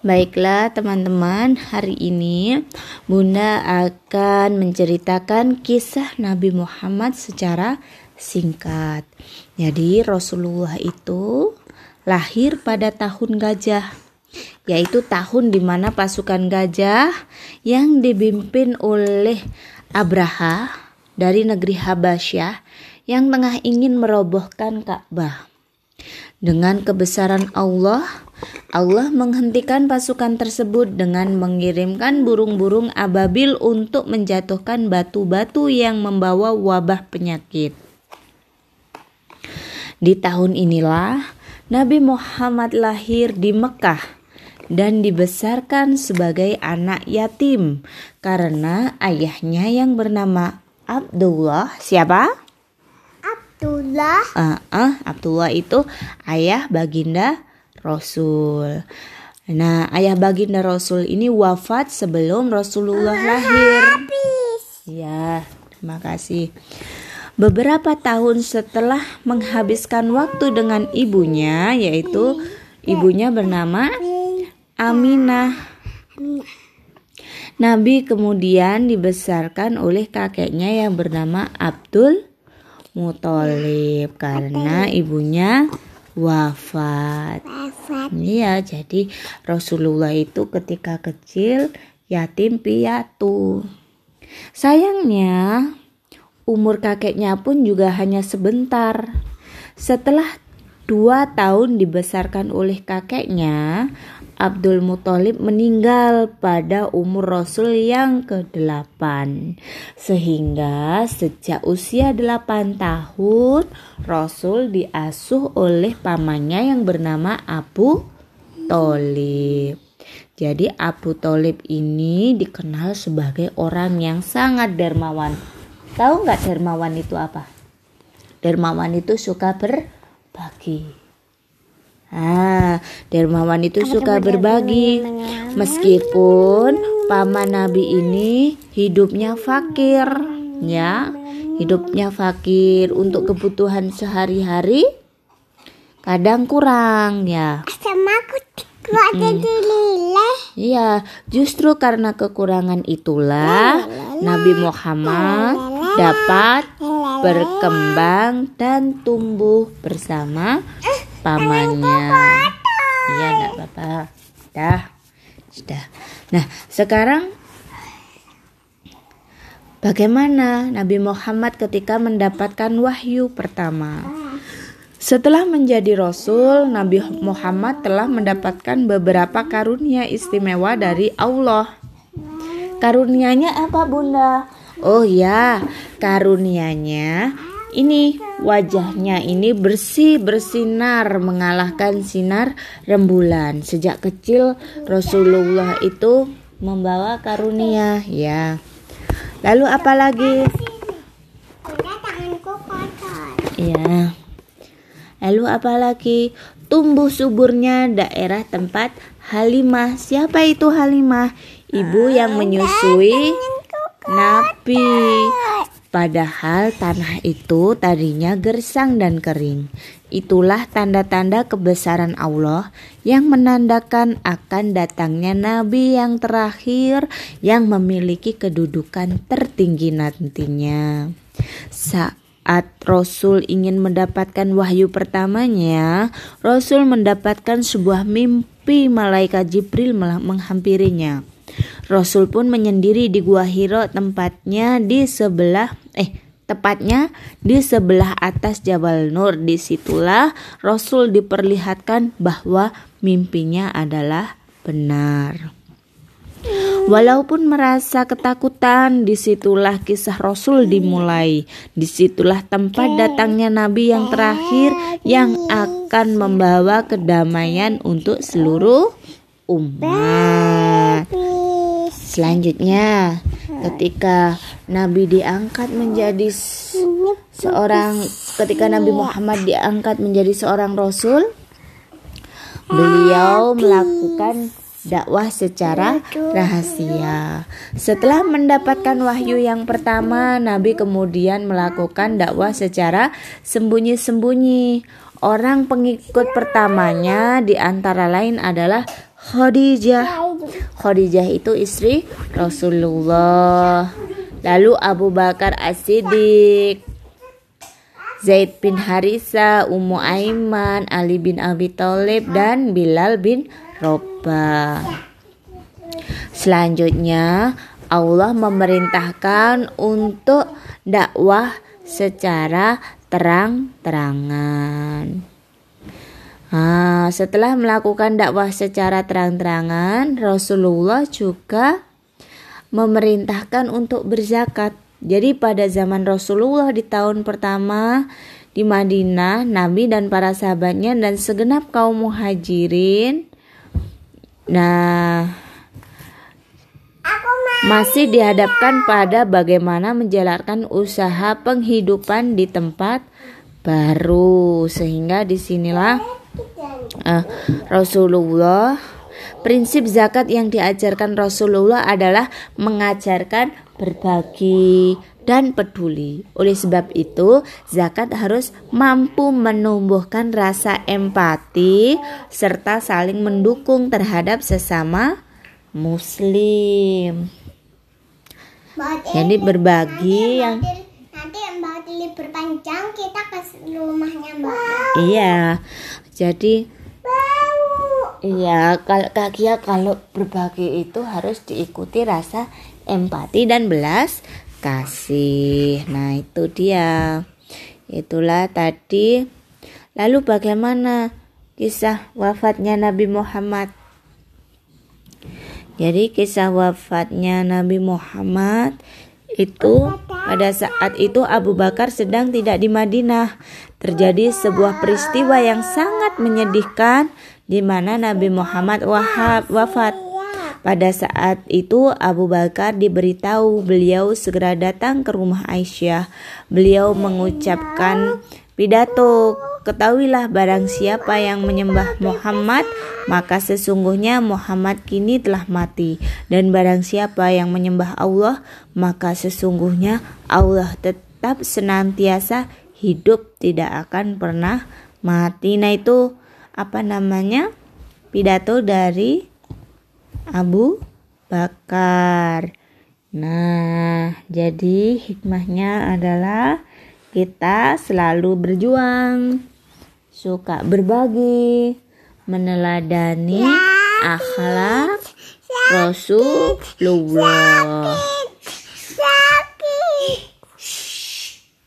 Baiklah teman-teman, hari ini Bunda akan menceritakan kisah Nabi Muhammad secara singkat. Jadi Rasulullah itu lahir pada tahun gajah, yaitu tahun di mana pasukan gajah yang dipimpin oleh Abraha dari negeri Habasyah yang tengah ingin merobohkan Ka'bah. Dengan kebesaran Allah, Allah menghentikan pasukan tersebut dengan mengirimkan burung-burung ababil untuk menjatuhkan batu-batu yang membawa wabah penyakit. Di tahun inilah Nabi Muhammad lahir di Mekah dan dibesarkan sebagai anak yatim karena ayahnya yang bernama Abdullah siapa? Abdullah. Uh, uh, Abdullah itu ayah baginda Rasul. Nah, ayah baginda Rasul ini wafat sebelum Rasulullah lahir. Ya, terima kasih. Beberapa tahun setelah menghabiskan waktu dengan ibunya, yaitu ibunya bernama Aminah. Nabi kemudian dibesarkan oleh kakeknya yang bernama Abdul Mutolib karena ibunya wafat. Iya, jadi Rasulullah itu ketika kecil yatim piatu. Sayangnya, umur kakeknya pun juga hanya sebentar. Setelah dua tahun dibesarkan oleh kakeknya, Abdul Muthalib meninggal pada umur Rasul yang ke-8. Sehingga sejak usia 8 tahun Rasul diasuh oleh pamannya yang bernama Abu Thalib. Jadi Abu Thalib ini dikenal sebagai orang yang sangat dermawan. Tahu nggak dermawan itu apa? Dermawan itu suka berbagi. Ah, dermawan itu suka berbagi. Meskipun paman Nabi ini hidupnya fakir, ya. Hidupnya fakir untuk kebutuhan sehari-hari kadang kurang, ya. Sama aku. Iya, justru karena kekurangan itulah Nabi Muhammad dapat berkembang dan tumbuh bersama pamannya. Iya, enggak apa-apa. Dah. Sudah. Nah, sekarang bagaimana Nabi Muhammad ketika mendapatkan wahyu pertama? Setelah menjadi rasul, Nabi Muhammad telah mendapatkan beberapa karunia istimewa dari Allah. Karunianya apa, Bunda? Oh ya, karunianya ini wajahnya ini bersih bersinar mengalahkan sinar rembulan. Sejak kecil Rasulullah itu membawa karunia ya. Lalu apa lagi? Iya. Lalu apa lagi? Tumbuh suburnya daerah tempat Halimah. Siapa itu Halimah? Ibu yang menyusui Nabi. Padahal tanah itu tadinya gersang dan kering. Itulah tanda-tanda kebesaran Allah yang menandakan akan datangnya nabi yang terakhir yang memiliki kedudukan tertinggi nantinya. Saat Rasul ingin mendapatkan wahyu pertamanya, Rasul mendapatkan sebuah mimpi malaikat Jibril menghampirinya. Rasul pun menyendiri di Gua Hiro tempatnya di sebelah eh tepatnya di sebelah atas Jabal Nur. Di situlah Rasul diperlihatkan bahwa mimpinya adalah benar. Walaupun merasa ketakutan, di situlah kisah Rasul dimulai. Di situlah tempat datangnya Nabi yang terakhir yang akan membawa kedamaian untuk seluruh umat. Selanjutnya, ketika Nabi diangkat menjadi seorang ketika Nabi Muhammad diangkat menjadi seorang rasul, beliau melakukan dakwah secara rahasia. Setelah mendapatkan wahyu yang pertama, Nabi kemudian melakukan dakwah secara sembunyi-sembunyi. Orang pengikut pertamanya di antara lain adalah Khadijah. Khadijah itu istri Rasulullah. Lalu Abu Bakar As-Siddiq, Zaid bin Harisa, Ummu Aiman, Ali bin Abi Thalib dan Bilal bin Rabah. Selanjutnya Allah memerintahkan untuk dakwah secara terang-terangan. Nah, setelah melakukan dakwah secara terang-terangan, Rasulullah juga memerintahkan untuk berzakat. Jadi pada zaman Rasulullah di tahun pertama di Madinah, Nabi dan para sahabatnya dan segenap kaum muhajirin nah masih dihadapkan pada bagaimana menjalankan usaha penghidupan di tempat baru sehingga di sinilah uh, Rasulullah Prinsip zakat yang diajarkan Rasulullah adalah mengajarkan berbagi dan peduli. Oleh sebab itu, zakat harus mampu menumbuhkan rasa empati serta saling mendukung terhadap sesama muslim. Jadi berbagi yang nanti Mbak libur panjang kita ke rumahnya Mbak. Iya. Jadi Iya, kalau kakia kalau berbagi itu harus diikuti rasa empati dan belas kasih. Nah, itu dia. Itulah tadi. Lalu bagaimana kisah wafatnya Nabi Muhammad? Jadi kisah wafatnya Nabi Muhammad itu pada saat itu Abu Bakar sedang tidak di Madinah. Terjadi sebuah peristiwa yang sangat menyedihkan di mana Nabi Muhammad wahab, wafat. Pada saat itu Abu Bakar diberitahu beliau segera datang ke rumah Aisyah. Beliau mengucapkan pidato, ketahuilah barang siapa yang menyembah Muhammad, maka sesungguhnya Muhammad kini telah mati. Dan barang siapa yang menyembah Allah, maka sesungguhnya Allah tetap senantiasa hidup tidak akan pernah mati. Nah itu apa namanya pidato dari Abu Bakar. Nah, jadi hikmahnya adalah kita selalu berjuang, suka berbagi, meneladani akhlak Rasulullah.